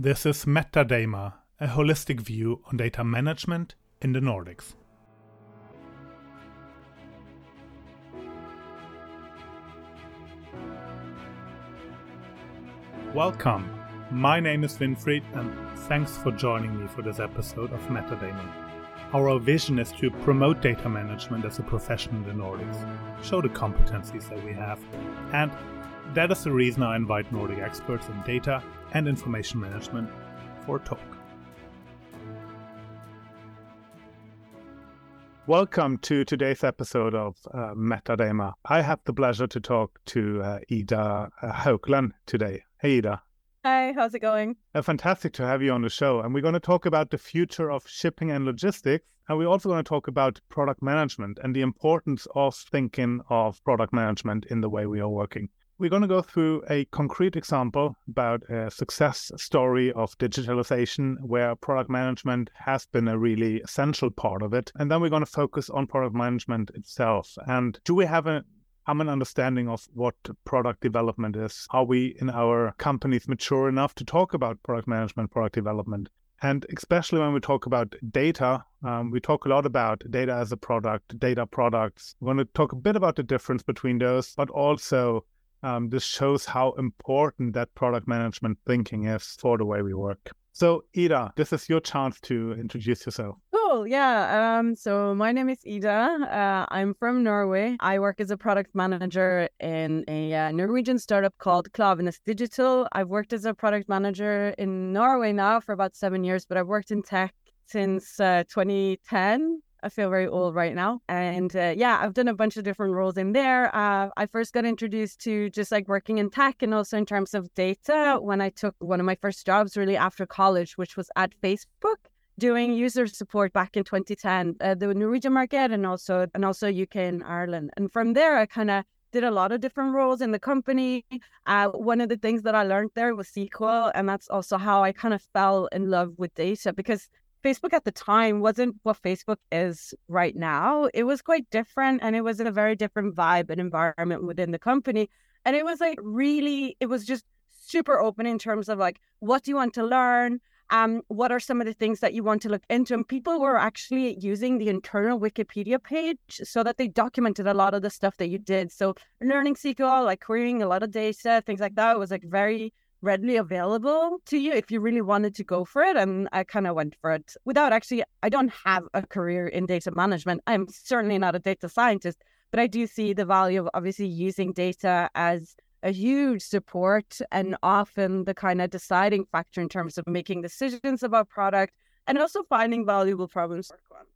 This is MetaDAMA, a holistic view on data management in the Nordics. Welcome. My name is Winfried, and thanks for joining me for this episode of MetaDAMA. Our vision is to promote data management as a profession in the Nordics, show the competencies that we have, and that is the reason I invite Nordic experts in data and information management for a talk. Welcome to today's episode of uh, MetaDAMA. I have the pleasure to talk to uh, Ida uh, Haugland today. Hey, Ida. Hi, how's it going? Uh, fantastic to have you on the show. And we're going to talk about the future of shipping and logistics. And we're also going to talk about product management and the importance of thinking of product management in the way we are working. We're going to go through a concrete example about a success story of digitalization where product management has been a really essential part of it. And then we're going to focus on product management itself. And do we have a common understanding of what product development is? Are we in our companies mature enough to talk about product management, product development? And especially when we talk about data, um, we talk a lot about data as a product, data products. We're going to talk a bit about the difference between those, but also um, this shows how important that product management thinking is for the way we work. So, Ida, this is your chance to introduce yourself. Cool. Yeah. Um, so, my name is Ida. Uh, I'm from Norway. I work as a product manager in a uh, Norwegian startup called Klaveness Digital. I've worked as a product manager in Norway now for about seven years, but I've worked in tech since uh, 2010. I feel very old right now. And uh, yeah, I've done a bunch of different roles in there. Uh, I first got introduced to just like working in tech and also in terms of data when I took one of my first jobs really after college, which was at Facebook doing user support back in 2010, uh, the Norwegian market and also and also UK and Ireland. And from there, I kind of did a lot of different roles in the company. Uh, one of the things that I learned there was SQL, and that's also how I kind of fell in love with data because Facebook at the time wasn't what Facebook is right now. It was quite different and it was in a very different vibe and environment within the company. And it was like really, it was just super open in terms of like, what do you want to learn? Um, what are some of the things that you want to look into? And people were actually using the internal Wikipedia page so that they documented a lot of the stuff that you did. So learning SQL, like querying a lot of data, things like that was like very readily available to you if you really wanted to go for it. And I kind of went for it without actually, I don't have a career in data management. I'm certainly not a data scientist, but I do see the value of obviously using data as a huge support and often the kind of deciding factor in terms of making decisions about product and also finding valuable problems.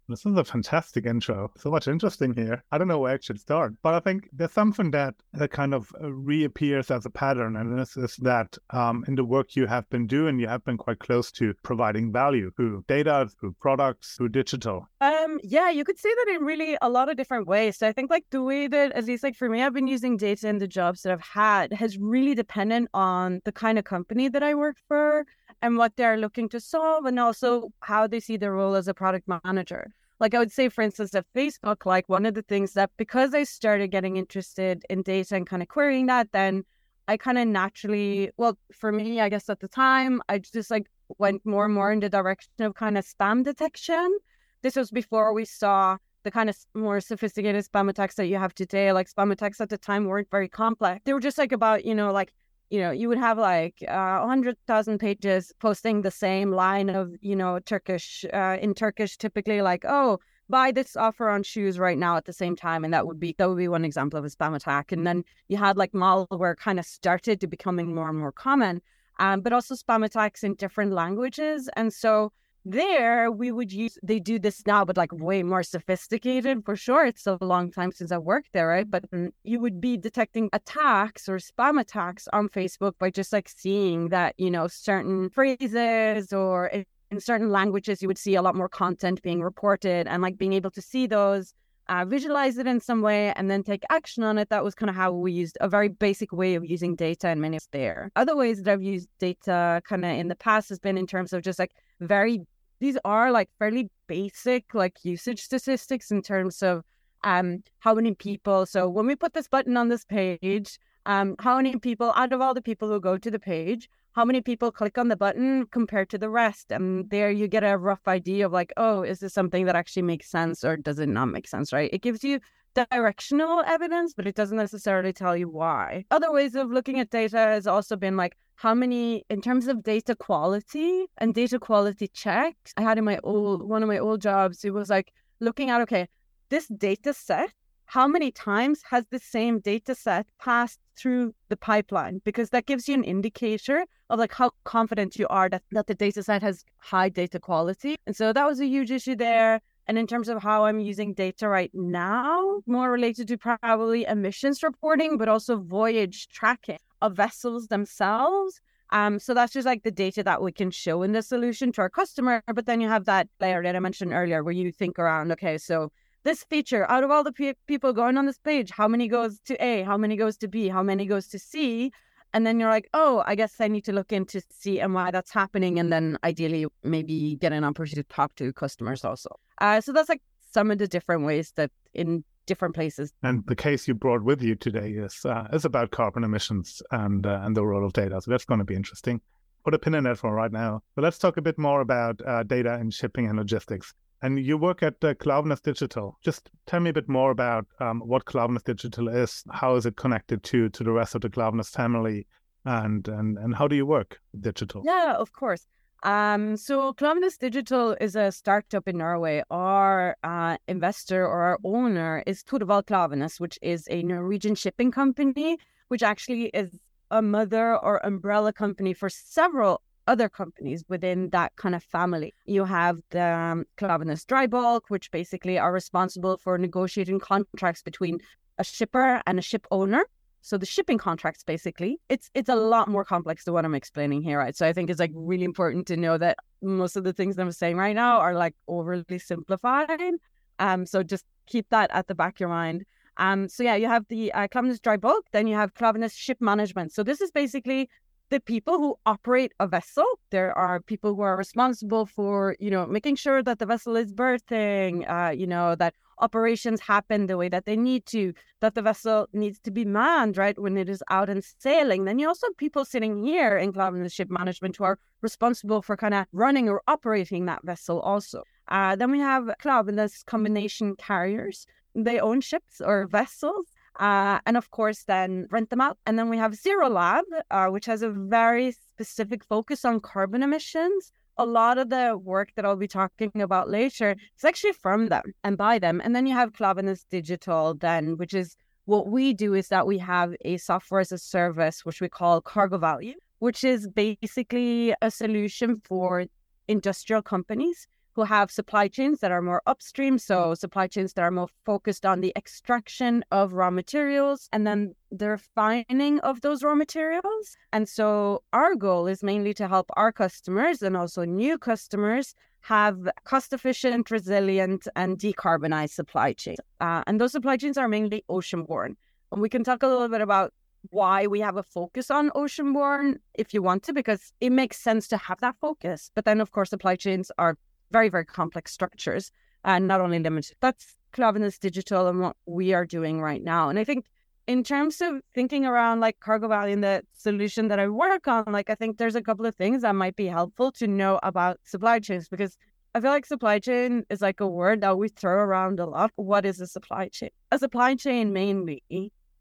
This is a fantastic intro. So much interesting here. I don't know where I should start, but I think there's something that, that kind of uh, reappears as a pattern, and this is that um, in the work you have been doing, you have been quite close to providing value through data, through products, through digital. Um, yeah, you could say that in really a lot of different ways. So I think like the way that, at least like for me, I've been using data in the jobs that I've had has really dependent on the kind of company that I work for and what they're looking to solve, and also how they see their role as a product manager. Like I would say, for instance, at Facebook, like one of the things that because I started getting interested in data and kind of querying that, then I kind of naturally, well, for me, I guess at the time, I just like went more and more in the direction of kind of spam detection. This was before we saw the kind of more sophisticated spam attacks that you have today. Like spam attacks at the time weren't very complex. They were just like about, you know, like you know, you would have like uh, 100,000 pages posting the same line of, you know, Turkish, uh, in Turkish, typically like, oh, buy this offer on shoes right now at the same time. And that would be, that would be one example of a spam attack. And then you had like malware kind of started to becoming more and more common, um, but also spam attacks in different languages. And so there we would use they do this now but like way more sophisticated for sure it's a long time since i worked there right but mm, you would be detecting attacks or spam attacks on facebook by just like seeing that you know certain phrases or in certain languages you would see a lot more content being reported and like being able to see those uh, visualize it in some way and then take action on it. That was kind of how we used a very basic way of using data and many of there. Other ways that I've used data kind of in the past has been in terms of just like very these are like fairly basic like usage statistics in terms of um how many people so when we put this button on this page um how many people out of all the people who go to the page how many people click on the button compared to the rest. And there you get a rough idea of like, oh, is this something that actually makes sense or does it not make sense, right? It gives you directional evidence, but it doesn't necessarily tell you why. Other ways of looking at data has also been like how many in terms of data quality and data quality checks. I had in my old mm-hmm. one of my old jobs, it was like looking at okay, this data set how many times has the same data set passed through the pipeline? Because that gives you an indicator of like how confident you are that, that the data set has high data quality. And so that was a huge issue there. And in terms of how i'm using data right now more related to probably emissions reporting but also voyage tracking of vessels themselves. Um, so that's just like the data that we can show in the solution to our customer. But then you have that layer that I mentioned earlier where you think around, okay, so this feature out of all the pe- people going on this page how many goes to a? How many goes to b? How many goes to c? And then you're like oh i guess i need to look into c and why that's happening. And then ideally maybe get an opportunity to talk to customers also. Uh, so that's like some of the different ways that in different places and the case you brought with you today is uh, is about carbon emissions and uh, and the role of data so that's going to be interesting put a pin in that for right now but let's talk a bit more about uh, data and shipping and logistics and you work at uh, Klaveness Digital. Just tell me a bit more about um, what Klaveness Digital is. How is it connected to to the rest of the Klaveness family, and and and how do you work digital? Yeah, of course. Um, so Klaveness Digital is a startup in Norway. Our uh, investor or our owner is Torvald Klaveness, which is a Norwegian shipping company, which actually is a mother or umbrella company for several other companies within that kind of family. You have the um, Klaveness Dry Bulk, which basically are responsible for negotiating contracts between a shipper and a ship owner. So the shipping contracts, basically, it's it's a lot more complex than what I'm explaining here, right? So I think it's like really important to know that most of the things that I'm saying right now are like overly simplified. Um, so just keep that at the back of your mind. Um, so yeah, you have the uh, Klaveness Dry Bulk, then you have Klaveness Ship Management. So this is basically the people who operate a vessel. There are people who are responsible for, you know, making sure that the vessel is berthing, uh, you know, that operations happen the way that they need to, that the vessel needs to be manned, right, when it is out and sailing. Then you also have people sitting here in Klaveness Ship Management who are responsible for kind of running or operating that vessel also. Uh, then we have Klaveness Combination Carriers. They own ships or vessels uh, and of course, then rent them out. And then we have Zero Lab, uh, which has a very specific focus on carbon emissions. A lot of the work that I'll be talking about later is actually from them and by them. And then you have Klaveness Digital, then, which is what we do is that we have a software as a service, which we call Cargo Value, which is basically a solution for industrial companies who have supply chains that are more upstream. So, supply chains that are more focused on the extraction of raw materials and then the refining of those raw materials. And so, our goal is mainly to help our customers and also new customers have cost efficient, resilient, and decarbonized supply chains. Uh, and those supply chains are mainly ocean-borne. And we can talk a little bit about why we have a focus on ocean-borne if you want to, because it makes sense to have that focus. But then, of course, supply chains are very, very complex structures and not only limited. That's Klaveness Digital and what we are doing right now. And I think in terms of thinking around like Cargo Value and the solution that I work on, like I think there's a couple of things that might be helpful to know about supply chains because I feel like supply chain is like a word that we throw around a lot. What is a supply chain? A supply chain mainly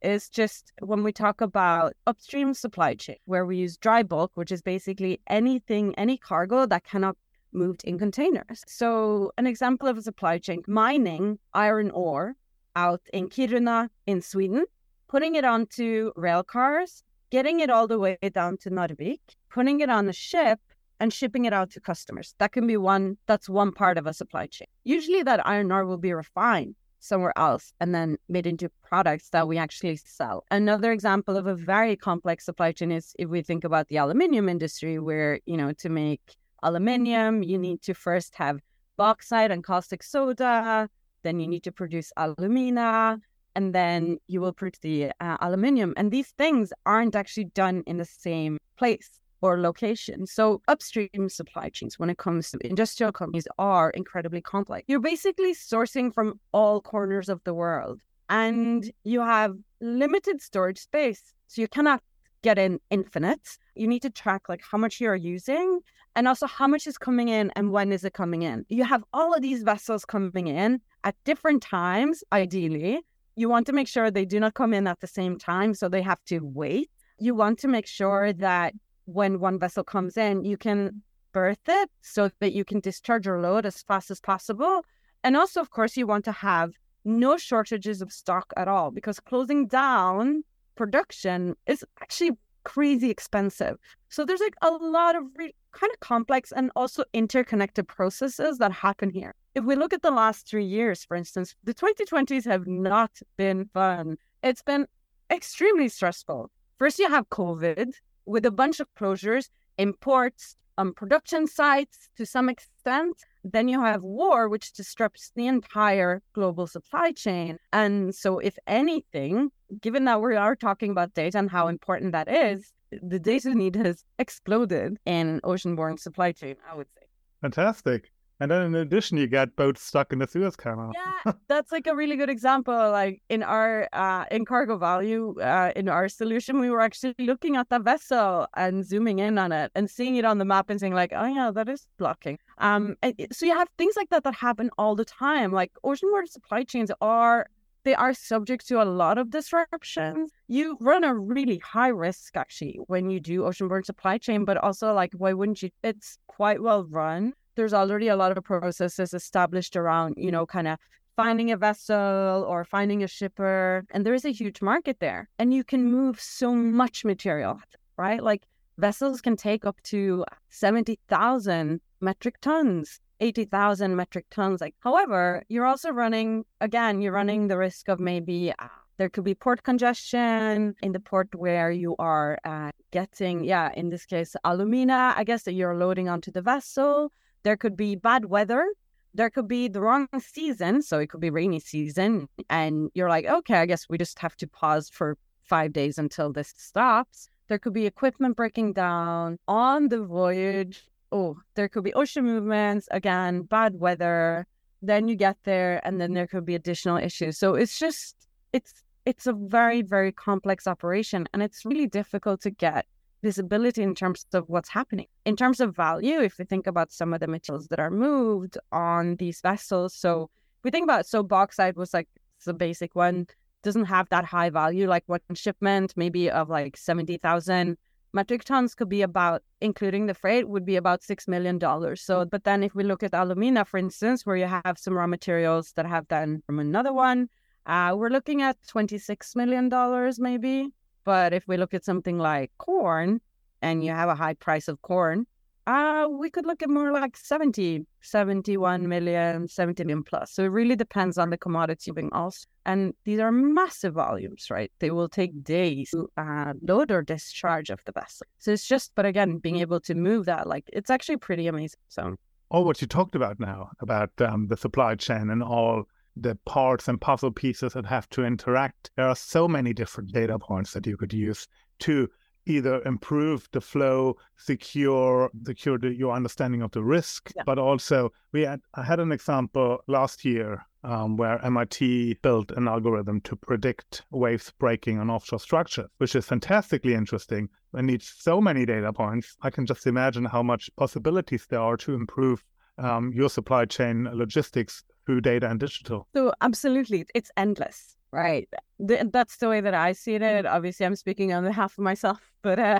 is just when we talk about upstream supply chain, where we use dry bulk, which is basically anything, any cargo that cannot moved in containers. So, an example of a supply chain mining iron ore out in Kiruna in Sweden, putting it onto rail cars, getting it all the way down to Narvik, putting it on a ship and shipping it out to customers. That can be one that's one part of a supply chain. Usually that iron ore will be refined somewhere else and then made into products that we actually sell. Another example of a very complex supply chain is if we think about the aluminium industry where, you know, to make aluminium, you need to first have bauxite and caustic soda. Then you need to produce alumina, and then you will produce the uh, aluminium. And these things aren't actually done in the same place or location. So upstream supply chains, when it comes to industrial companies, are incredibly complex. You're basically sourcing from all corners of the world, and you have limited storage space. So you cannot get in infinite. You need to track like how much you're using and also how much is coming in and when is it coming in. You have all of these vessels coming in at different times, ideally. You want to make sure they do not come in at the same time, so they have to wait. You want to make sure that when one vessel comes in, you can berth it so that you can discharge your load as fast as possible. And also, of course, you want to have no shortages of stock at all because closing down production is actually crazy expensive. So there's like a lot of re- kind of complex and also interconnected processes that happen here. If we look at the last three years, for instance, the 2020s have not been fun. It's been extremely stressful. First, you have COVID with a bunch of closures, imports, um, production sites to some extent. Then you have war, which disrupts the entire global supply chain. And so, if anything, given that we are talking about data and how important that is, the data need has exploded in oceanborne supply chain, I would say. Fantastic. And then in addition, you get boats stuck in the Suez Canal. Yeah, that's like a really good example. Like in our uh, in cargo value, uh, in our solution, we were actually looking at the vessel and zooming in on it and seeing it on the map and saying like, oh yeah, that is blocking. Um, so you have things like that that happen all the time. Like oceanborne supply chains are they are subject to a lot of disruptions. You run a really high risk actually when you do oceanborne supply chain, but also like why wouldn't you? It's quite well run there's already a lot of processes established around, you know, kind of finding a vessel or finding a shipper. And there is a huge market there. And you can move so much material, right? Like vessels can take up to 70,000 metric tons. 80,000 metric tons. Like, however, you're also running, again, you're running the risk of maybe uh, there could be port congestion in the port where you are uh, getting, yeah, in this case, alumina, I guess that you're loading onto the vessel. There could be bad weather. There could be the wrong season. So it could be rainy season. And you're like, okay, I guess we just have to pause for five days until this stops. There could be equipment breaking down on the voyage. Oh, there could be ocean movements, again, bad weather. Then you get there and then there could be additional issues. So it's just, it's, it's a very, very complex operation and it's really difficult to get visibility in terms of what's happening. In terms of value, if we think about some of the materials that are moved on these vessels, so we think about so bauxite was like the basic one, doesn't have that high value. Like one shipment, maybe of like seventy thousand metric tons, could be about, including the freight, would be about six million dollars. So, but then if we look at alumina, for instance, where you have some raw materials that have then from another one, uh, we're looking at twenty six million dollars maybe but if we look at something like corn and you have a high price of corn, uh, we could look at more like 70, 71 million, 70 million plus. So it really depends on the commodity being also. And these are massive volumes, right? They will take days to uh, load or discharge of the vessel. So it's just, but again, being able to move that, like, it's actually pretty amazing. So all what you talked about now about um, the supply chain and all the parts and puzzle pieces that have to interact. There are so many different data points that you could use to either improve the flow, secure secure the, your understanding of the risk, yeah. but also we had I had an example last year um, where MIT built an algorithm to predict waves breaking on offshore structures, which is fantastically interesting and needs so many data points. I can just imagine how much possibilities there are to improve um, your supply chain logistics through data and digital. So, absolutely, it's endless, right? that's the way that I see it. Obviously, I'm speaking on behalf of myself, but uh,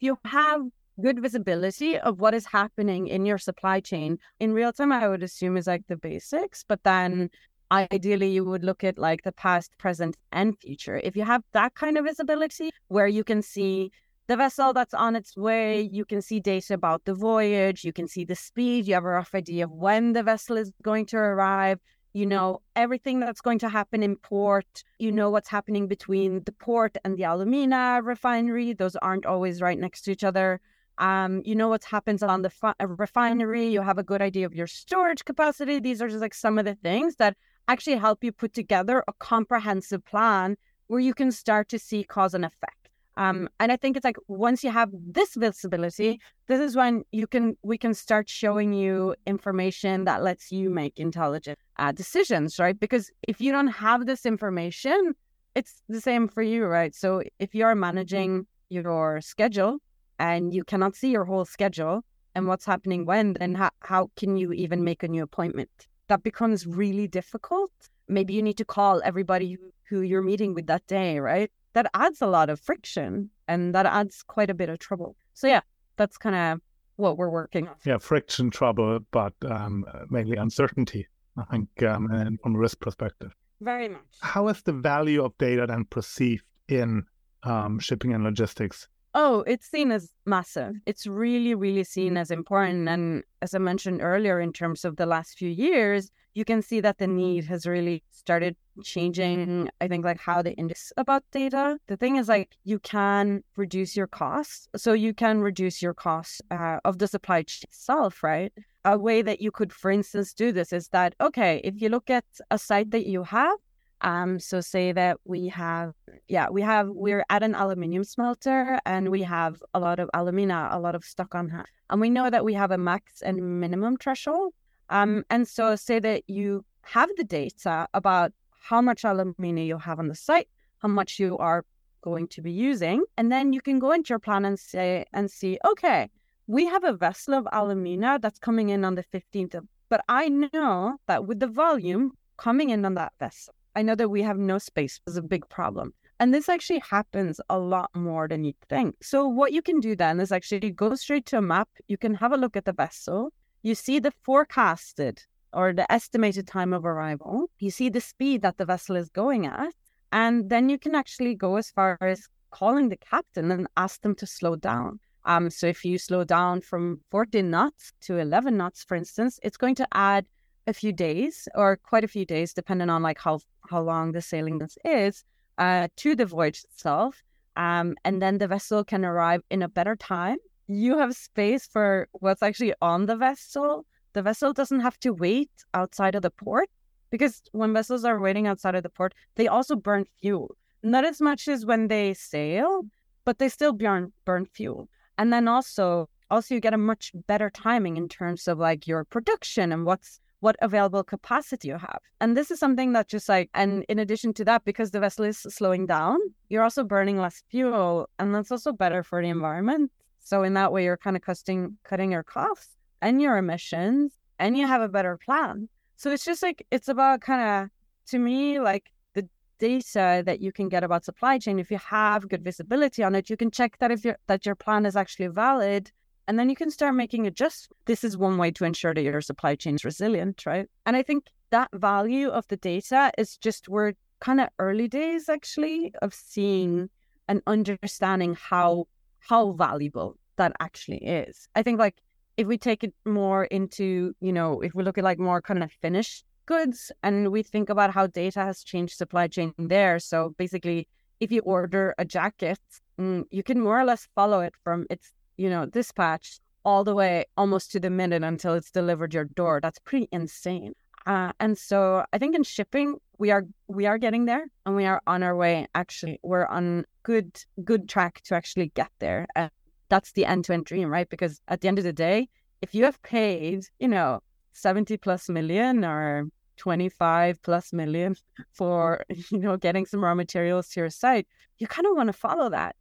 you have good visibility of what is happening in your supply chain in real time, I would assume is like the basics, but then ideally you would look at like the past, present, and future. If you have that kind of visibility where you can see the vessel mm. that's on its way. Mm. You can see data about the voyage. You can see the speed. You have a rough idea of when the vessel is going to arrive. You mm. know everything that's going to happen in port. You know what's happening between the port and the alumina refinery. Those aren't always right next to each other. Um, you know what happens on the fi- uh, refinery. You have a good idea of your storage capacity. These are just like some of the things that actually help you put together a comprehensive plan where you can start to see cause and effect. Um, and I think it's like once you have this visibility, this is when you can we can start showing you information that lets you make intelligent uh, decisions, right? Because if you don't have this information, it's the same for you, right? So if you're managing your schedule and you cannot see your whole schedule and what's happening when, then how, how can you even make a new appointment? That becomes really difficult. Maybe you need to call everybody who you're meeting with that day, right? That adds a lot of friction and that adds quite a bit of trouble. So, yeah, that's kind of what we're working on. Yeah, friction, trouble, but um, mainly uncertainty, I think, um, and from a risk perspective. Very much. How is the value of data then perceived in um, shipping and logistics? Oh, it's seen as massive. It's really, really seen as important. And as I mentioned earlier, in terms of the last few years, you can see that the need has really started changing. I think like how the index about data. The thing is like you can reduce your costs, so you can reduce your costs uh, of the supply chain itself, right? A way that you could, for instance, do this is that okay, if you look at a site that you have um, so say that we have, yeah, we have, we're at an aluminium smelter and we have a lot of alumina, a lot of stock on hand. And we know that we have a max and minimum threshold. Um, and so say that you have the data about how much alumina you have on the site, how much you are going to be using. And then you can go into your plan and say, and see, okay, we have a vessel of alumina that's coming in on the 15th of, but I know that with the volume coming in on that vessel, I know that we have no space is a big problem. And this actually happens a lot more than you think. So, what you can do then is actually go straight to a map. You can have a look at the vessel. You see the forecasted or the estimated time of arrival. You see the speed that the vessel is going at. And then you can actually go as far as calling the captain and ask them to slow down. Um, so, if you slow down from 14 knots to 11 knots, for instance, it's going to add a few days or quite a few days, depending on like how how long the sailing this is, uh, to the voyage itself. Um, and then the vessel can arrive in a better time. You have space for what's actually on the vessel. The vessel doesn't have to wait outside of the port because when vessels are waiting outside of the port, they also burn fuel. Not as much as when they sail, but they still burn burn fuel. And then also also you get a much better timing in terms of like your production and what's what available capacity you have. And this is something that just like, and in addition to that, because the vessel is slowing down, you're also burning less fuel. And that's also better for the environment. So in that way, you're kind of cutting, cutting your costs and your emissions, and you have a better plan. So it's just like, it's about kind of, to me, like the data that you can get about supply chain. If you have good visibility on it, you can check that if your that your plan is actually valid and then you can start making adjustments. This is one way to ensure that your supply chain is resilient, right? And I think that value of the data is just we're kind of early days actually of seeing and understanding how how valuable that actually is. I think like if we take it more into, you know, if we look at like more kind of finished goods and we think about how data has changed supply chain there. So basically, if you order a jacket, mm, you can more or less follow it from its you know, dispatched all the way almost to the minute until it's delivered your door. That's pretty insane. Uh, and so I think in shipping we are we are getting there and we are on our way. Actually, we're on good good track to actually get there. Uh, that's the end to end dream, right? Because at the end of the day, if you have paid, you know, seventy plus million or 25 plus million for you know getting some raw materials to your site you kind of want to follow that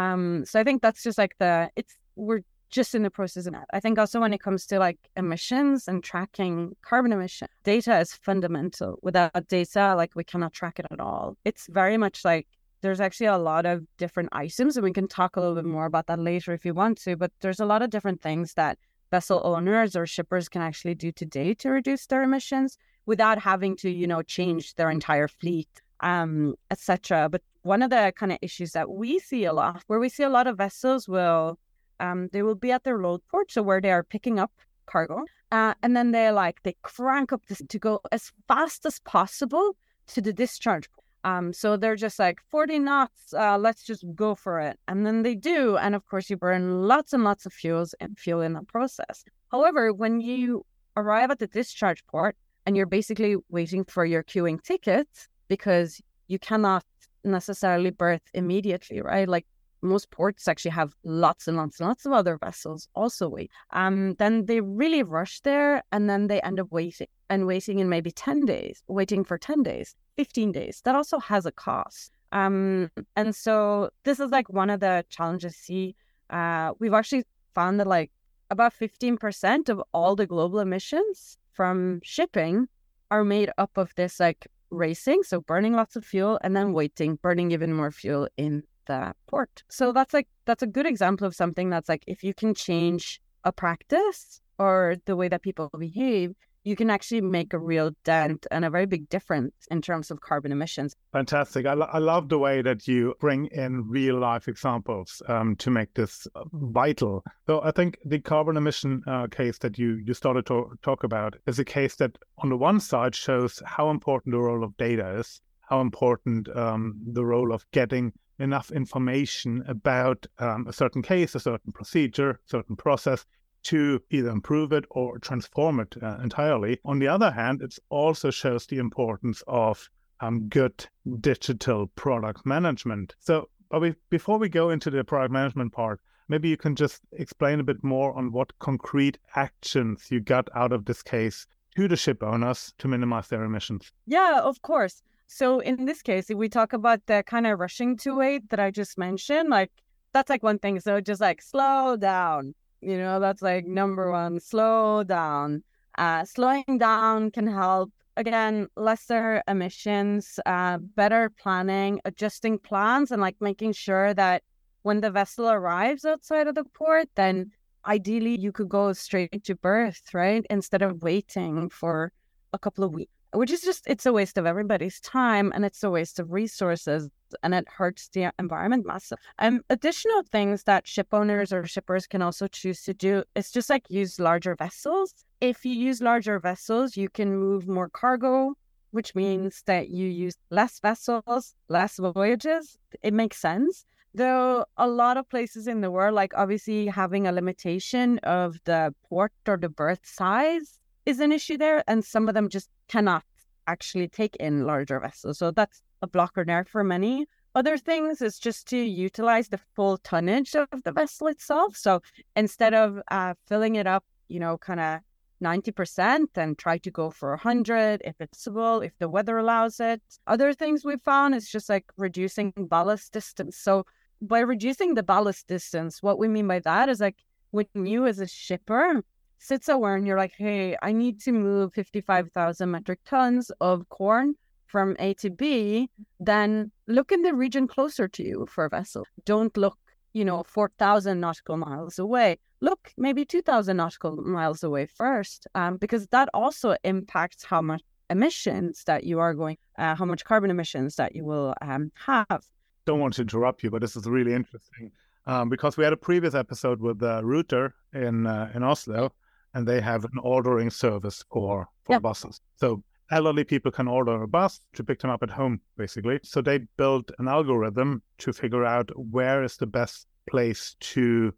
um so i think that's just like the it's we're just in the process of that. I think also when it comes to like emissions and tracking carbon emission, data is fundamental. Without data, like we cannot track it at all. It's very much like there's actually a lot of different items, and we can talk a little bit more about that later if you want to. But there's a lot of different things that vessel owners or shippers can actually do today to reduce their emissions without having to, you know, change their entire fleet, um, etc. But one of the kind of issues that we see a lot, where we see a lot of vessels will um, they will be at their load port, so where they are picking up cargo, uh, and then they like they crank up this to go as fast as possible to the discharge. Um, so they're just like 40 knots, uh, let's just go for it. And then they do. And of course, you burn lots and lots of fuels and fuel in the process. However, when you arrive at the discharge port and you're basically waiting for your queuing ticket because you cannot necessarily berth immediately, right? Like most ports actually have lots and lots and lots of other vessels also wait. Um, then they really rush there and then they end up waiting and waiting in maybe 10 days, waiting for 10 days, 15 days. That also has a cost. Um, and so this is like one of the challenges. See, uh, we've actually found that like about 15% of all the global emissions from shipping are made up of this like racing, so burning lots of fuel and then waiting, burning even more fuel in the port. So that's like that's a good example of something that's like if you can change a practice or the way that people behave, you can actually make a real dent and a very big difference in terms of carbon emissions. Fantastic. I, lo- I love the way that you bring in real life examples um, to make this uh, vital. So I think the carbon emission uh, case that you, you started to talk about is a case that, on the one side, shows how important the role of data is, how important um, the role of getting enough information about um, a certain case, a certain procedure, certain process to either improve it or transform it uh, entirely. On the other hand, it also shows the importance of um, good digital product management. So, we, before we go into the product management part, maybe you can just explain a bit more on what concrete actions you got out of this case to the ship owners to minimize their emissions. Yeah, of course. So in this case, if we talk about the kind of rushing to wait that I just mentioned, like that's like one thing. So just like slow down, you know, that's like number one. Slow down. Uh, slowing down can help. Again, lesser emissions, uh, better planning, adjusting plans, and like making sure that when the vessel arrives outside of the port, then ideally you could go straight to berth, right? Instead of waiting for a couple of weeks which is just it's a waste of everybody's time and it's a waste of resources and it hurts the environment massive. Um, additional things that ship owners or shippers can also choose to do is just like use larger vessels. If you use larger vessels, you can move more cargo, which means that you use less vessels, less voyages. It makes sense. Though a lot of places in the world, like obviously having a limitation of the port or the berth size is an issue there, and some of them just cannot actually take in larger vessels. So that's a blocker there for many. Other things is just to utilize the full tonnage of the vessel itself. So instead of uh, filling it up, you know, kind of 90% and try to go for 100 if it's possible, if the weather allows it. Other things we've found is just like reducing ballast distance. So by reducing the ballast distance, what we mean by that is like when you as a shipper sit somewhere and you're like, hey, I need to move 55,000 metric tons of corn from A to B, then look in the region closer to you for a vessel. Don't look, you know, 4,000 nautical miles away. Look maybe 2,000 nautical miles away first, um, because that also impacts how much emissions that you are going, uh, how much carbon emissions that you will um, have. Don't want to interrupt you, but this is really interesting um, because we had a previous episode with uh, Ruter in uh, in Oslo, and they have an ordering service for for yeah. buses. So elderly people can order a bus to pick them up at home, basically. So they built an algorithm to figure out where is the best place to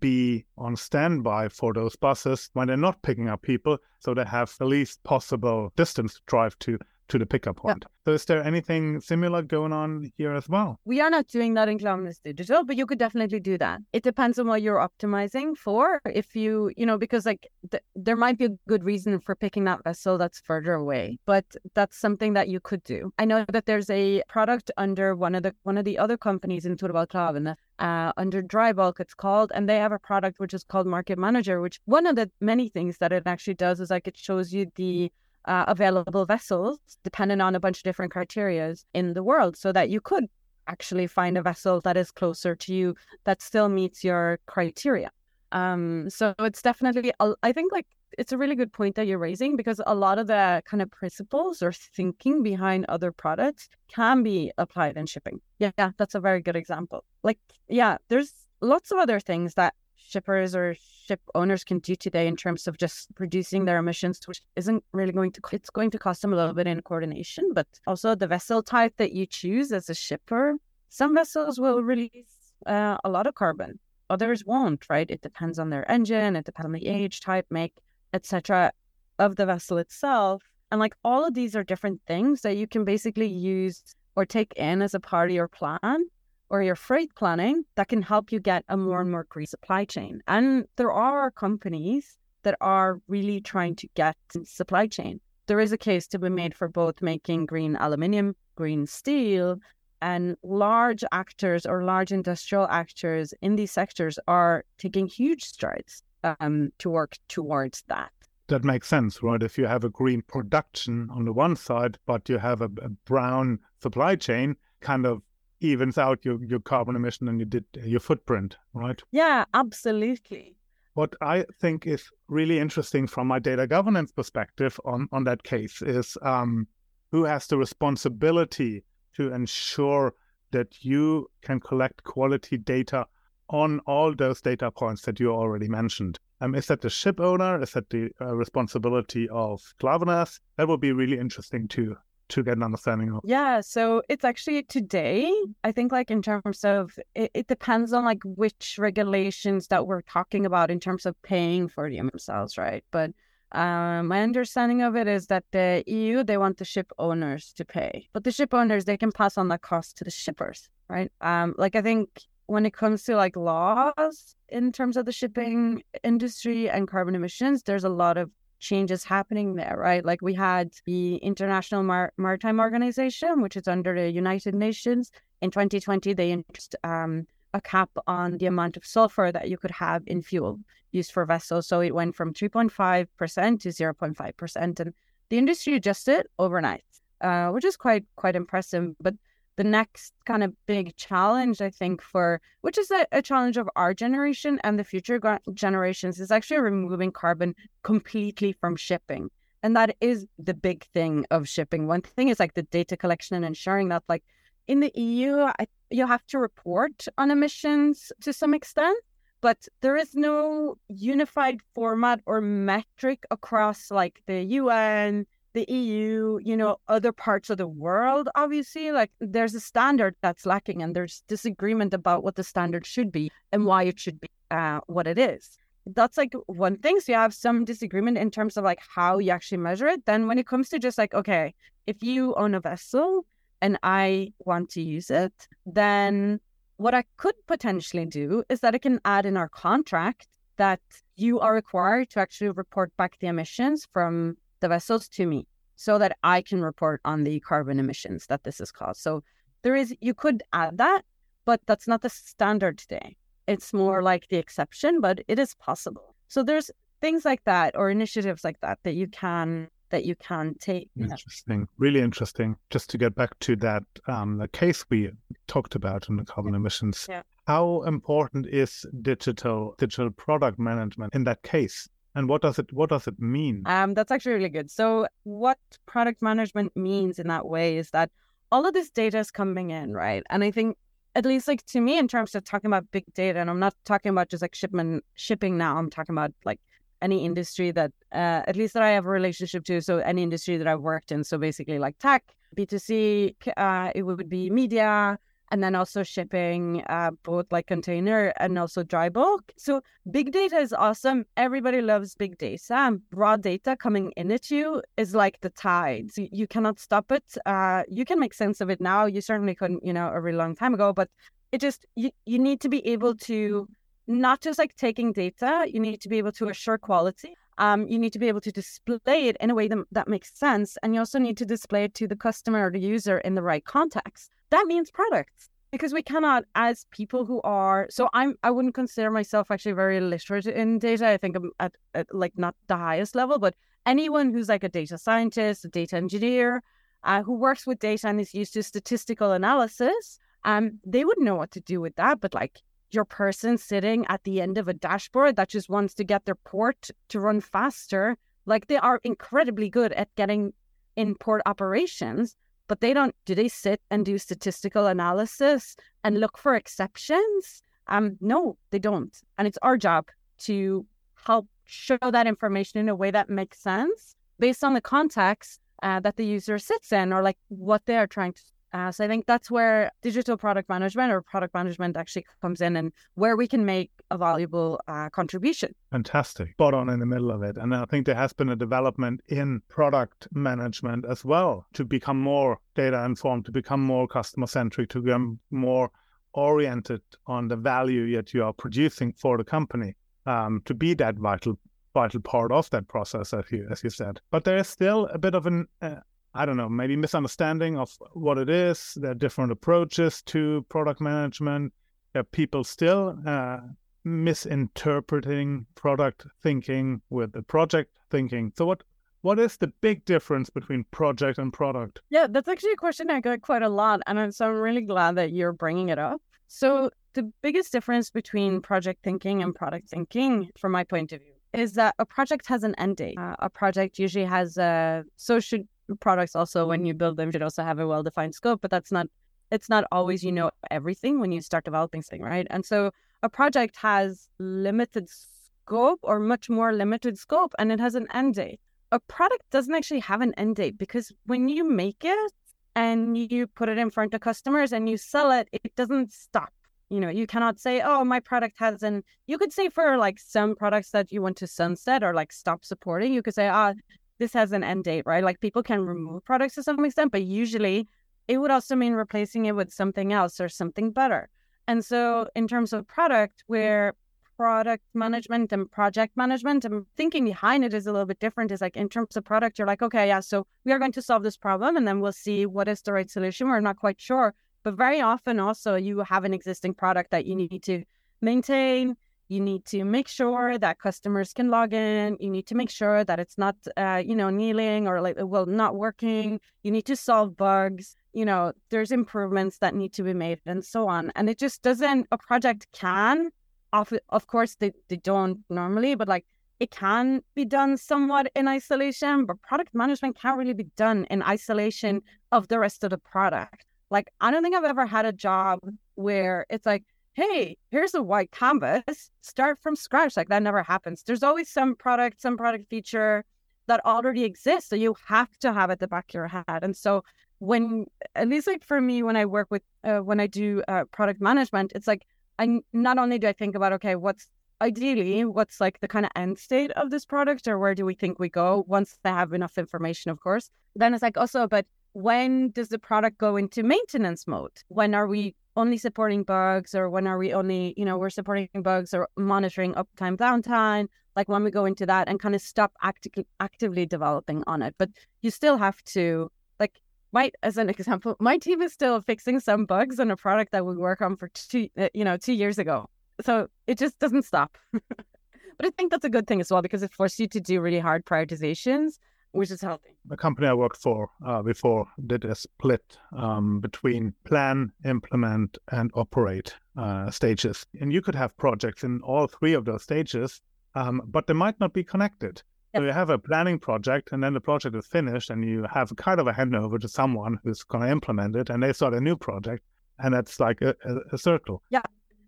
be on standby for those buses when they're not picking up people, so they have the least possible distance to drive to to the pickup point. Yeah. So is there anything similar going on here as well? We are not doing that in Klaveness Digital, but you could definitely do that. It depends on what you're optimizing for. If you, you know, because like th- there might be a good reason for picking that vessel that's further away, but that's something that you could do. I know that there's a product under one of the one of the other companies in Torvald Klaven, uh, under dry bulk it's called and they have a product which is called market manager which one of the many things that it actually does is like it shows you the uh, available vessels, depending on a bunch of different criterias in the world, so that you could actually find a vessel that is closer to you that still meets your criteria. Um, so it's definitely, I think, like it's a really good point that you're raising because a lot of the kind of principles or thinking behind other products can be applied in shipping. Yeah, yeah, that's a very good example. Like, yeah, there's lots of other things that shippers or ship owners can do today in terms of just reducing their emissions, which isn't really going to, it's going to cost them a little bit in coordination, but also the vessel type that you choose as a shipper. Some vessels will release uh, a lot of carbon, others won't, right? It depends on their engine, it depends on the age, type, make, etc. of the vessel itself. And like all of these are different things that you can basically use or take in as a part of your plan or your freight planning that can help you get a more and more green supply chain. And there are companies that are really trying to get supply chain. There is a case to be made for both making green aluminium, green steel, And large actors or large industrial actors in these sectors are taking huge strides um, to work towards that. That makes sense, right? If you have a green production on the one side, but you have a, a brown supply chain, kind of evens out your, your carbon emission and you did your footprint, right? Yeah, absolutely. What I think is really interesting from my data governance perspective on, on that case is um, who has the responsibility to ensure that you can collect quality data on all those data points that you already mentioned. Um, is that the ship owner? Is that the uh, responsibility of Klaveness? That would be really interesting to to get an understanding of. Yeah, so it's actually today. I think like in terms of it, it depends on like which regulations that we're talking about in terms of paying for the themselves, right? But um, my understanding of it is that the EU they want the ship owners to pay, but the ship owners they can pass on that cost to the shippers, right? Um, like I think when it comes to like laws in terms of the shipping industry and carbon emissions, there's a lot of changes happening there, right? Like we had the International Mar- Maritime Organization, which is under the United Nations. In 2020, they introduced um, a cap on the amount of sulfur that you could have in fuel used for vessels. So it went from 3.5% to 0.5%. And the industry adjusted overnight, uh, which is quite quite impressive. But the next kind of big challenge, I think, for which is a, a challenge of our generation and the future generations, is actually removing carbon completely from shipping. And that is the big thing of shipping. One thing is like the data collection and ensuring that, like in the EU, I, you have to report on emissions to some extent, but there is no unified format or metric across like the UN, the EU, you know, other parts of the world, obviously, like there's a standard that's lacking and there's disagreement about what the standard should be and why it should be uh, what it is. That's like one thing. So you have some disagreement in terms of like how you actually measure it. Then when it comes to just like, okay, if you own a vessel and I want to use it, then what I could potentially do is that I can add in our contract that you are required to actually report back the emissions from the vessels to me so that I can report on the carbon emissions that this has caused. So there is, you could add that, but that's not the standard today. It's more like the exception, but it is possible. So there's things like that or initiatives like that that you can that you can take. Interesting, really interesting. Just to get back to that um, the case we talked about in the carbon emissions. Yeah. How important is digital digital product management in that case? And what does it what does it mean? Um, that's actually really good. So what product management means in that way is that all of this data is coming in, right? And I think at least like to me in terms of talking about big data, and I'm not talking about just like shipment shipping now, I'm talking about like any industry that uh, at least that I have a relationship to. So any industry that I've worked in. So basically like tech, B2C, uh, it would be media, and then also shipping uh, both like container and also dry bulk. So big data is awesome. Everybody loves big data. Raw data coming in at you is like the tides. You, cannot stop it. Uh, you can make sense of it now. You certainly couldn't, you know, a really long time ago. But it just you you need to be able to not just like taking data. You need to be able to assure quality. Um, you need to be able to display it in a way that, that makes sense. And you also need to display it to the customer or the user in the right context that means products because we cannot as people who are so i'm i wouldn't consider myself actually very literate in data. I think i'm at, at like not the highest level but anyone who's like a data scientist a data engineer uh, who works with data and is used to statistical analysis um they would know what to do with that but like your person sitting at the end of a dashboard that just wants to get their port to run faster like they are incredibly good at getting in port operations but they don't do they sit and do statistical analysis and look for exceptions? Um no they don't. And it's our job to help show that information in a way that makes sense based on the context uh, that the user sits in or like what they are trying to uh, so I think that's where digital product management or product management actually comes in and where we can make a valuable uh, contribution. Fantastic. Spot on in the middle of it. And I think there has been a development in product management as well to become more data informed, to become more customer centric, to become more oriented on the value that you are producing for the company, um, to be that vital vital part of that process, as you as you said. But there is still a bit of an uh, I don't know, maybe misunderstanding of what it is. There are different approaches to product management. There are people still uh, misinterpreting product thinking with the project thinking. So, what what is the big difference between project and product? Yeah, that's actually a question I get quite a lot, and so I'm really glad that you're bringing it up. So, the biggest difference between project thinking and product thinking, from my point of view, is that a project has an end date. Uh, a project usually has a so should products also when you build them should also have a well defined scope, but that's not it's not always you know everything when you start developing something, right? And so a project has limited scope or much more limited scope and it has an end date. A product doesn't actually have an end date because when you make it and you put it in front of customers and you sell it, it doesn't stop you know you cannot say oh my product has an you could say for like some products that you want to sunset or like stop supporting you could say ah oh, this has an end date right? Like people can mm-hmm. remove products to some extent but usually it would also mean replacing it with something else or something better. And so in terms of product mm-hmm. where product management and project management and thinking behind it is a little bit different is like in terms of product you're like okay yeah so we are going to solve this problem and then we'll see what is the right solution. We're not quite sure but very often, also, you have an existing product that you need to maintain. You need to make sure that customers can log in. You need to make sure that it's not, uh, you know, kneeling or like, well, not working. You need to solve bugs. You know, there's improvements that need to be made and so on. And it just doesn't, a project can, of, of course, they, they don't normally, but like it can be done somewhat in isolation, but product management can't really be done in isolation of the rest of the product. Like, I don't think I've ever had a job where it's like, hey, here's a white canvas, start from scratch. Like, that never happens. There's always some product, some product feature that already exists. So you have to have at the back of your head. And so, when, at least like for me, when I work with, uh, when I do uh, product management, it's like, I not only do I think about, okay, what's ideally what's like the kind of end state of this product or where do we think we go once they have enough information of course then it's like also but when does the product go into maintenance mode? When are we only supporting bugs or when are we only, you know, we're supporting bugs or monitoring uptime, downtime? Like when we go into that and kind of stop acti- actively developing on it. But you still have to, like, my, as an example, my team is still fixing some bugs on a product that we work on for two, uh, you know, two years ago. So it just doesn't stop. but I think that's a good thing as well because it forces you to do really hard prioritizations which is healthy. The company I worked for uh, before did a split um, between plan, implement, and operate uh, stages. And you could have projects in all three of those stages, um, but they might not be connected. Yep. So you have a planning project, and then the project is finished, and you have kind of a handover to someone who's going to implement it, and they start a new project, and that's like a, a, a circle. Yeah,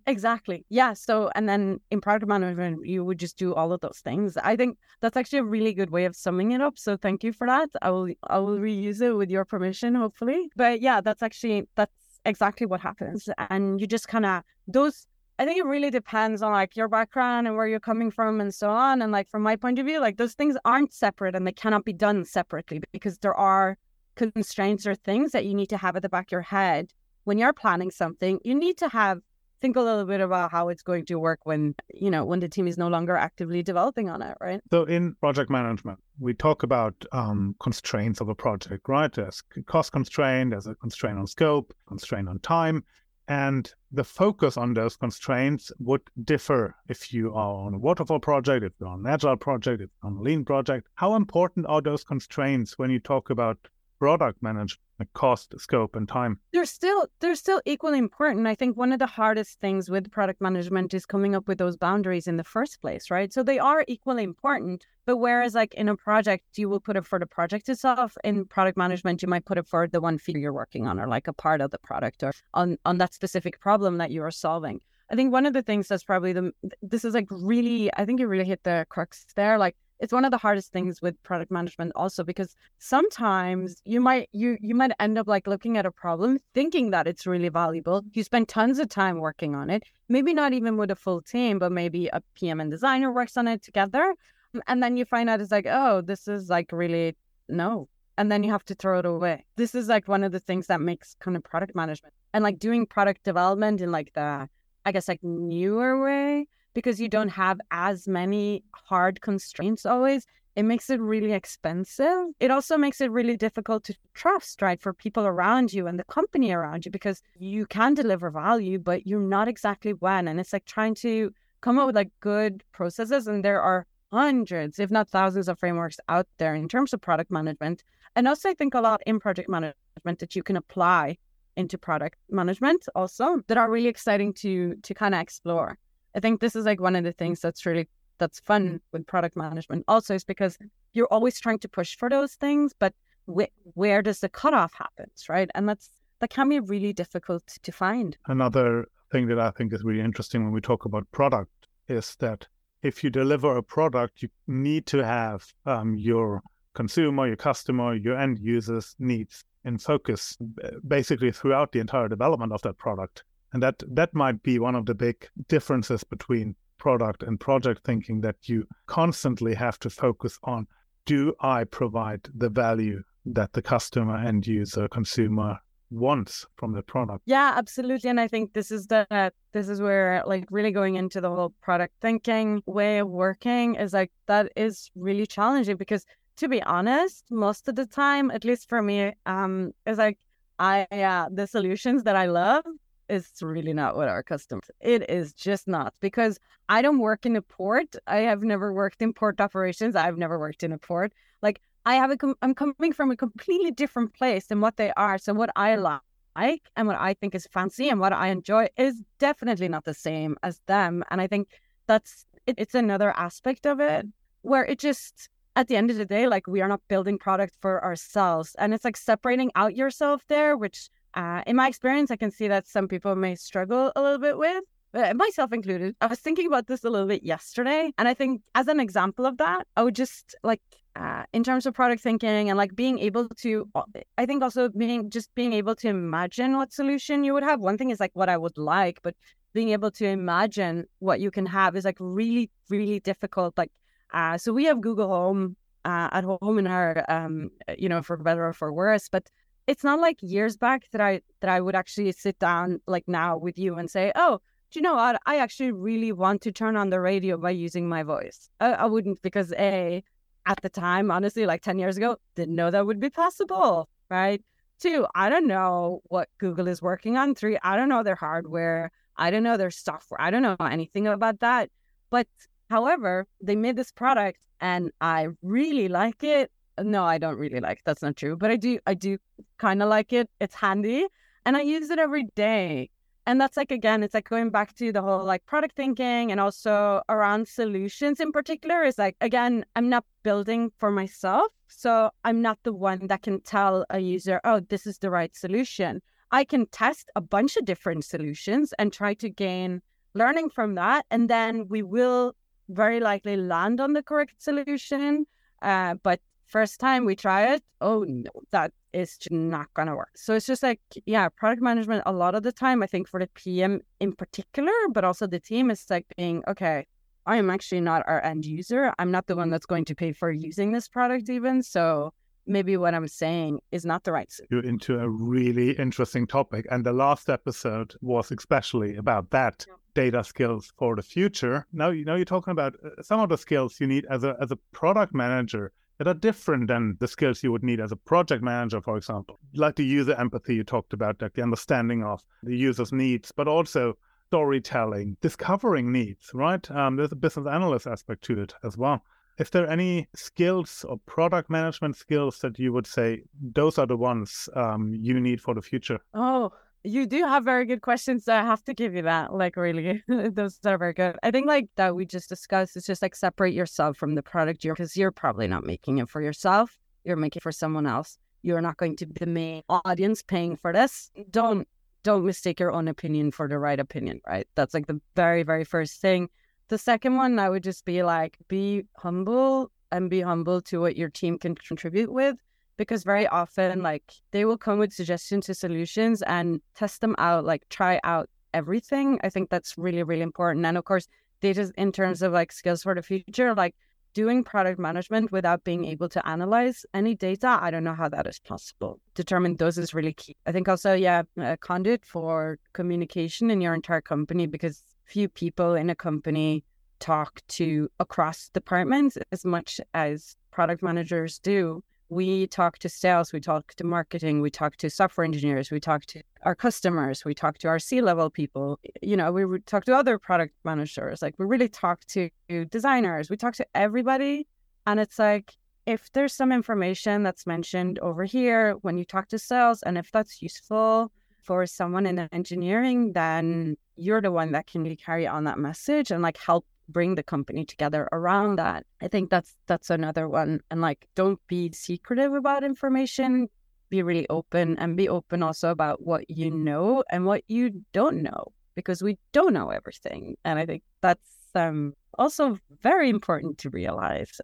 Exactly. Yeah. So, and then in product management, you would just do all of those things. I think that's actually a really good way of summing it up. So, thank you for that. I will, I will reuse it with your permission, hopefully. But yeah, that's actually that's exactly what happens, and you just kind of those. I think it really depends on like your background and where you're coming from and so on. And like from my point of view, like those things aren't separate and they cannot be done separately because there are constraints or things that you need to have at the back of your head when you're planning something. You need to have think a little bit about how it's going to work when you know when the team is no longer actively developing on it right so in project management we talk about um, constraints of a project right there's cost constraint there's a constraint on scope constraint on time and the focus on those constraints would differ if you are on a waterfall project, if you're on an agile project, if you're on a lean project. How important are those constraints when you talk about product management cost scope and time. They're still they're still equally important. I think one of the hardest things with product management is coming up with those boundaries in the first place right? So they are equally important but whereas like in a project you will put it for the project itself in product management you might put it for the one feature you're working on or like a part of the product or on on that specific problem that you are solving. I think one of the things that's probably the this is like really I think you really hit the crux there. Like it's one of the hardest mm. things with product management also because sometimes you might you you might end up like looking at a problem thinking that it's really valuable. You spend tons of time working on it maybe not even with a full team but maybe a pm and designer works on it together mm, and then you find out it's like oh this is like really no and then you have to throw it away. This is like one of the things that makes kind of product management and like doing product development in like the i guess like newer way because you don't mm-hmm. have as many hard constraints always it makes it really expensive. It also makes it really difficult to trust, right, for people around you and the company around you because you can deliver value, but you're not exactly when. And it's like trying to come up with like good processes. And there are hundreds, if not thousands, of frameworks out there in terms of product management. And also, I think a lot in project management that you can apply into product management also that are really exciting to to kind of explore. I think this is like one of the things that's really that's fun with product management also is because you're always trying to push for those things, but wh- where does the cutoff happens, right? And that's that can be really difficult to find. Another thing that I think is really interesting when we talk about product is that if you deliver a product, you need to have um, your consumer, your customer, your end users' needs in focus basically throughout the entire development of that product. And that that might be one of the big differences between product and project thinking that you constantly have to focus on do I provide the value that the customer, end user, consumer wants from the product? Yeah, absolutely. And I think this is the uh, this is where like really going into the whole product thinking way of working is like that is really challenging because to be honest, most of the time, at least for me, um, is like I uh, the solutions that I love is really not what our customers. It is just not because I don't work in a port. I have never worked in port operations. I've never worked in a port. Like I have a, com- I'm coming from a completely different place than what they are. So what I like and what I think is fancy and what I enjoy is definitely not the same as them. And I think that's it, it's another aspect of it where it just at the end of the day, like we are not building product for ourselves, and it's like separating out yourself there, which uh, in my experience, I can see that some people may struggle a little bit with, uh, myself included. I was thinking about this a little bit yesterday. And I think, as an example of that, I would just like, uh, in terms of product thinking and like being able to, uh, I think also being just being able to imagine what solution you would have. One thing is like what I would like, but being able to imagine what you can have is like really, really difficult. Like, uh, so we have Google Home uh, at home in our, um, you know, for better or for worse, but it's not like years back that I that I would actually sit down like now with you and say, "Oh, do you know what? I actually really want to turn on the radio by using my voice." I, I wouldn't because a at the time, honestly, like ten years ago, didn't know that would be possible, right? Two, I don't know what Google is working on. Three, I don't know their hardware. I don't know their software. I don't know anything about that. But however, they made this product and I really like it no, I don't really like. That's not true, but I do. I do kind of like it. It's handy, and I use it every day. And that's like again, it's like going back to the whole like product thinking and also around solutions in particular. Is like again, I'm not building for myself, so I'm not the one that can tell a user, oh, this is the right solution. I can test a bunch of different solutions and try to gain learning from that, and then we will very likely land on the correct solution. Uh, but first time we try it, oh no, that is not gonna work. So it's just like, yeah, product management a lot of the time, I think for the PM in particular, but also the team is like being, okay, I am actually not our end user. I'm not the one that's going to pay for using this product even. So maybe what I'm saying is not the right You're into a really interesting topic. And the last episode was especially about that. Yeah. Data skills for the future. Now you know you're talking about uh, some of the skills you need as a as a product manager that are different than the skills you would need as a project manager, for example. Like the user empathy you talked about, like the understanding of the user's needs, but also storytelling, discovering needs, right? Um, there's a business analyst aspect to it as well. Is there any skills or product management skills that you would say those are the ones um, you need for the future? Oh, you do have very good questions. So I have to give you that. Like, really, those are very good. I think, like, that we just discussed is just like separate yourself from the product you're, because you're probably not making it for yourself. You're making it for someone else. You're not going to be the main audience paying for this. Don't, don't mistake your own opinion for the right opinion, right? That's like the very, very first thing. The second one, I would just be like, be humble and be humble to what your team can contribute with because very often like they will come with suggestions to solutions and test them out like try out everything. I think that's really really important. And of course data in terms of like skills for the future like doing product management without being able to analyze any data i don't know how that is possible. Determine those is really key. I think also yeah uh, a conduit for communication in your entire company because few people in a company talk to across departments as much as product managers do. We talk to sales, we talk to marketing, we talk to software engineers, we talk to our customers, we talk to our C level people. You know, we talk to other product managers. Like we really talk to designers, we talk to everybody. And it's like, if there's some information that's mentioned over here when you talk to sales, and if that's useful for someone in engineering, then you're the one that can carry on that message and like help bring the company together around that. I think that's that's another one. And like don't be secretive about information. Be really open and be open also about what you know and what you don't know because we don't know everything. And I think that's um, also very important to realize.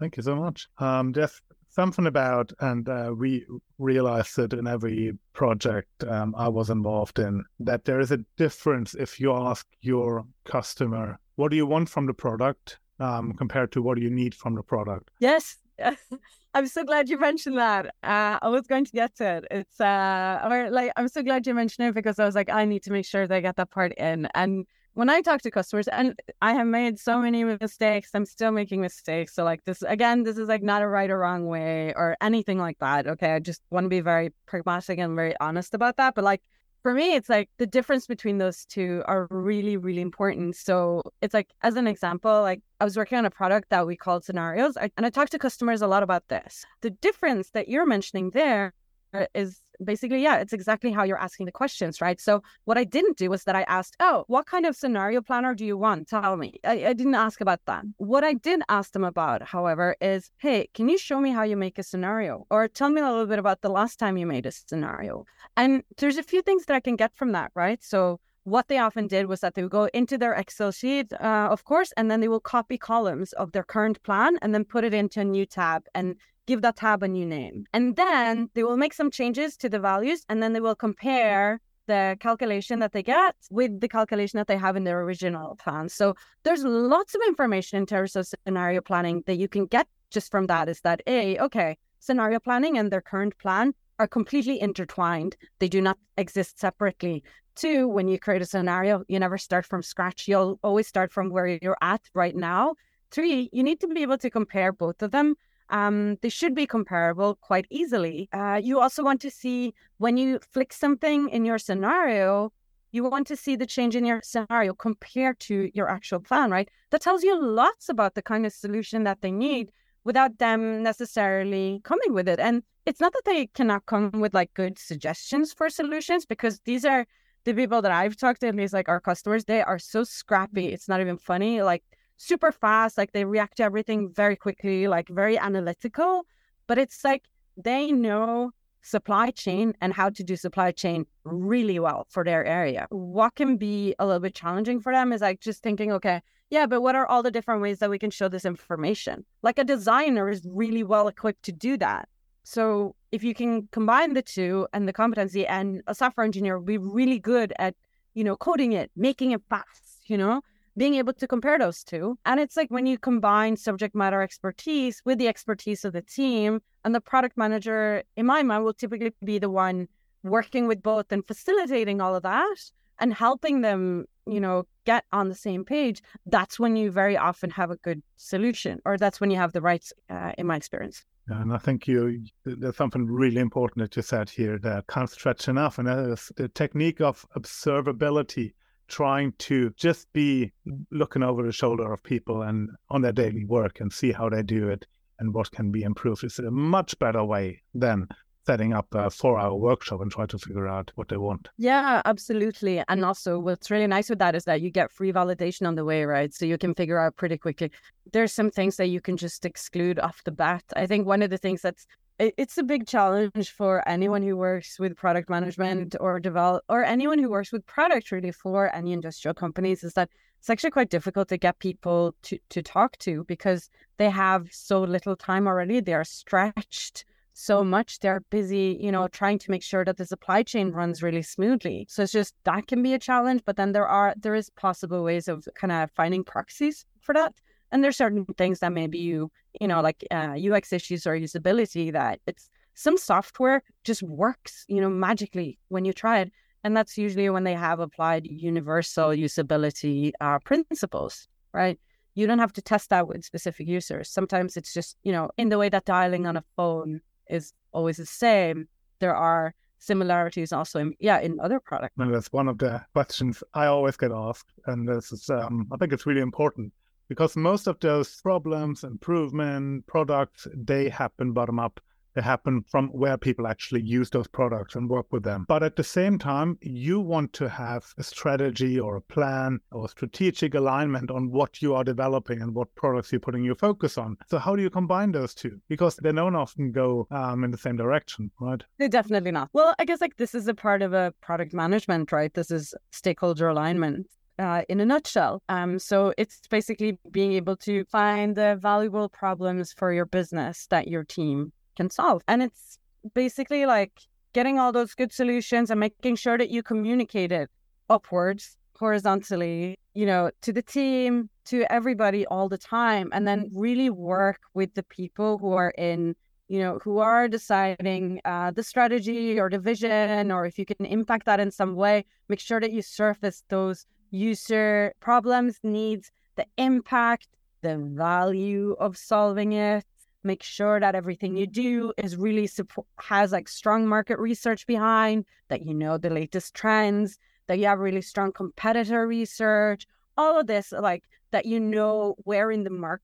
Thank you so much. Um, Jeff, something about, and uh, we realized it in every project um, I was involved in, that there is a difference if you ask your customer, what do you want from the product um, compared to what do you need from the product? Yes. I'm so glad you mentioned that. Uh, I was going to get to it. It's uh, or like I'm so glad you mentioned it because I was like, I need to make sure they get that part in. And when I talk to customers, and I have made so many mistakes, I'm still making mistakes. So, like, this again, this is like not a right or wrong way or anything like that. Okay. I just want to be very pragmatic and very honest about that. But, like, for me, it's like the difference between those two are really, really important. So, it's like, as an example, like, I was working on a product that we called scenarios, and I talked to customers a lot about this. The difference that you're mentioning there is basically, yeah, it's exactly how you're asking the questions, right? So what I didn't do was that I asked, oh, what kind of scenario planner do you want? Tell me. I, I didn't ask about that. What I did ask them about, however, is, hey, can you show me how you make a scenario? Or tell me a little bit about the last time you made a scenario. And there's a few things that I can get from that, right? So what they often did was that they would go into their Excel sheet, uh, of course, and then they will copy columns of their current plan and then put it into a new tab and give that tab a new name. And then they will make some changes to the values and then they will compare the calculation that they get with the calculation that they have in their original plan. So there's lots of information in terms of scenario planning that you can get just from that is that A, okay, scenario planning and their current plan are completely intertwined. They do not exist separately. Two, when you create a scenario, you never start from scratch. You'll always start from where you're at right now. Three, you need to be able to compare both of them um, they should be comparable quite easily. Uh, you also want to see when you flick something in your scenario, you want to see the change in your scenario compared to your actual plan, right? That tells you lots about the kind of solution that they need without them necessarily coming with it. And it's not that they cannot come with like good suggestions for solutions because these are the people that I've talked to, at least like our customers, they are so scrappy. It's not even funny. Like super fast. Like they react to everything very quickly, like very analytical. But it's like they know supply chain and how to do supply chain really well for their area. What can be a little bit challenging for them is like just thinking, okay, yeah, but what are all the different ways that we can show this information? Like a designer is really well equipped to do that. So if you can combine the two and the competency and a software engineer will be really good at, you know, coding it, making it fast, you know, being able to compare those two. And it's like when you combine subject matter expertise with the expertise of the team, and the product manager, in my mind, will typically be the one working with both and facilitating all of that and helping them, you know, get on the same page. That's when you very often have a good solution, or that's when you have the right, uh, in my experience. And I think you there's something really important that you said here that can't stretch enough, and that is the technique of observability trying to just be looking over the shoulder of people and on their daily work and see how they do it and what can be improved is a much better way than setting up a four hour workshop and try to figure out what they want. Yeah, absolutely. And also, what's really nice with that is that you get free validation on the way, right? So you can figure out pretty quickly. There's some things that you can just exclude off the bat. I think one of the things that's it's a big challenge for anyone who works with product management or develop or anyone who works with product really for any industrial companies is that it's actually quite difficult to get people to, to talk to because they have so little time already. They are stretched so much. They're busy, you know, trying to make sure that the supply chain runs really smoothly. So it's just that can be a challenge. But then there are there is possible ways of kind of finding proxies for that. And there's certain things that maybe you, you know, like uh, UX issues or usability that it's some software just works, you know, magically when you try it. And that's usually when they have applied universal usability uh, principles, right? You don't have to test that with specific users. Sometimes it's just, you know, in the way that dialing on a phone is always the same, there are similarities also in yeah in other products and that's one of the questions i always get asked and this is um, i think it's really important because most of those problems improvement products they happen bottom up they happen from where people actually use those products and work with them. But at the same time, you want to have a strategy or a plan or strategic alignment on what you are developing and what products you're putting your focus on. So how do you combine those two? Because they don't often go um, in the same direction, right? They definitely not. Well, I guess like this is a part of a product management, right? This is stakeholder alignment. Uh, in a nutshell. Um, so it's basically being able to find the valuable problems for your business that your team can solve. And it's basically like getting all those good solutions and making sure that you communicate it upwards, horizontally, you know, to the team, to everybody all the time, and then really work with the people who are in you know, who are deciding uh, the strategy or the vision, or if you can impact that in some way, make sure that you surface those user problems, needs, the impact, the value of solving it, make sure that everything you do is really support has like strong market research behind that you know the latest trends that you have really strong competitor research all of this like that you know where in the market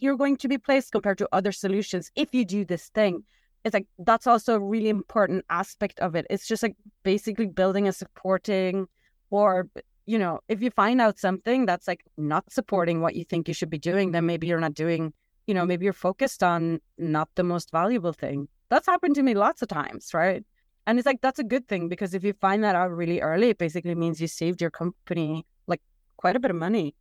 you're going to be placed compared to other solutions if you do this thing. It's like that's also a really important aspect of it. It's just like basically building a supporting or you know if you find out something that's like not mm. supporting what you think you should be doing then maybe you're not doing you know, maybe you're focused on not the most valuable thing. That's happened to me lots of times, right? And it's like, that's a good thing because if you find that out really early, it basically means you saved your company like quite a bit of money.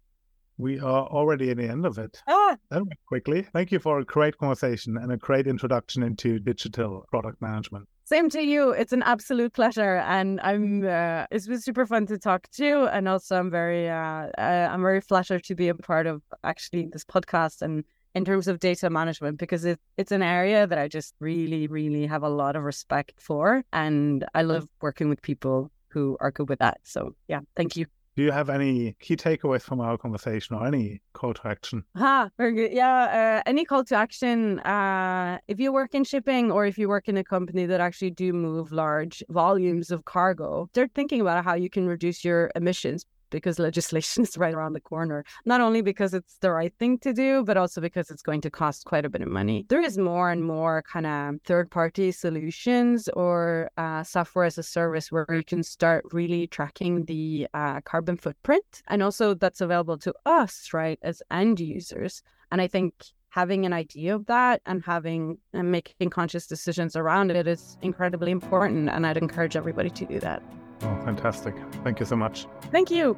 We are already at the end of it. Ah. That went quickly. Thank you for a great conversation and a great introduction into digital product management. Same to you. It's an absolute pleasure, and I'm. Uh, it's been super fun to talk to you, and also I'm very. Uh, uh, I'm very flattered to be a part of actually this podcast and in terms of data management because it, it's an area that I just really, really have a lot of respect for. And I love working with people who are good with that. So, yeah, thank you. Do you have any key takeaways from our conversation or any call to action? Ah, very good. Yeah, uh, any call to action. Uh, if you work in shipping or if you work in a company that actually do move large volumes of cargo, they're thinking about how you can reduce your emissions because legislation is right around the corner. Not only because it's the right thing to do, but also because it's going to cost quite a bit of money. There is more and more kind of third party solutions or uh, software as a service where you can start really tracking the uh, carbon footprint. And also that's available to us, right, as end users. And I think having an idea of that and having and making conscious decisions around it is incredibly important. And I'd encourage everybody to do that. Oh, fantastic. Thank you so much. Thank you.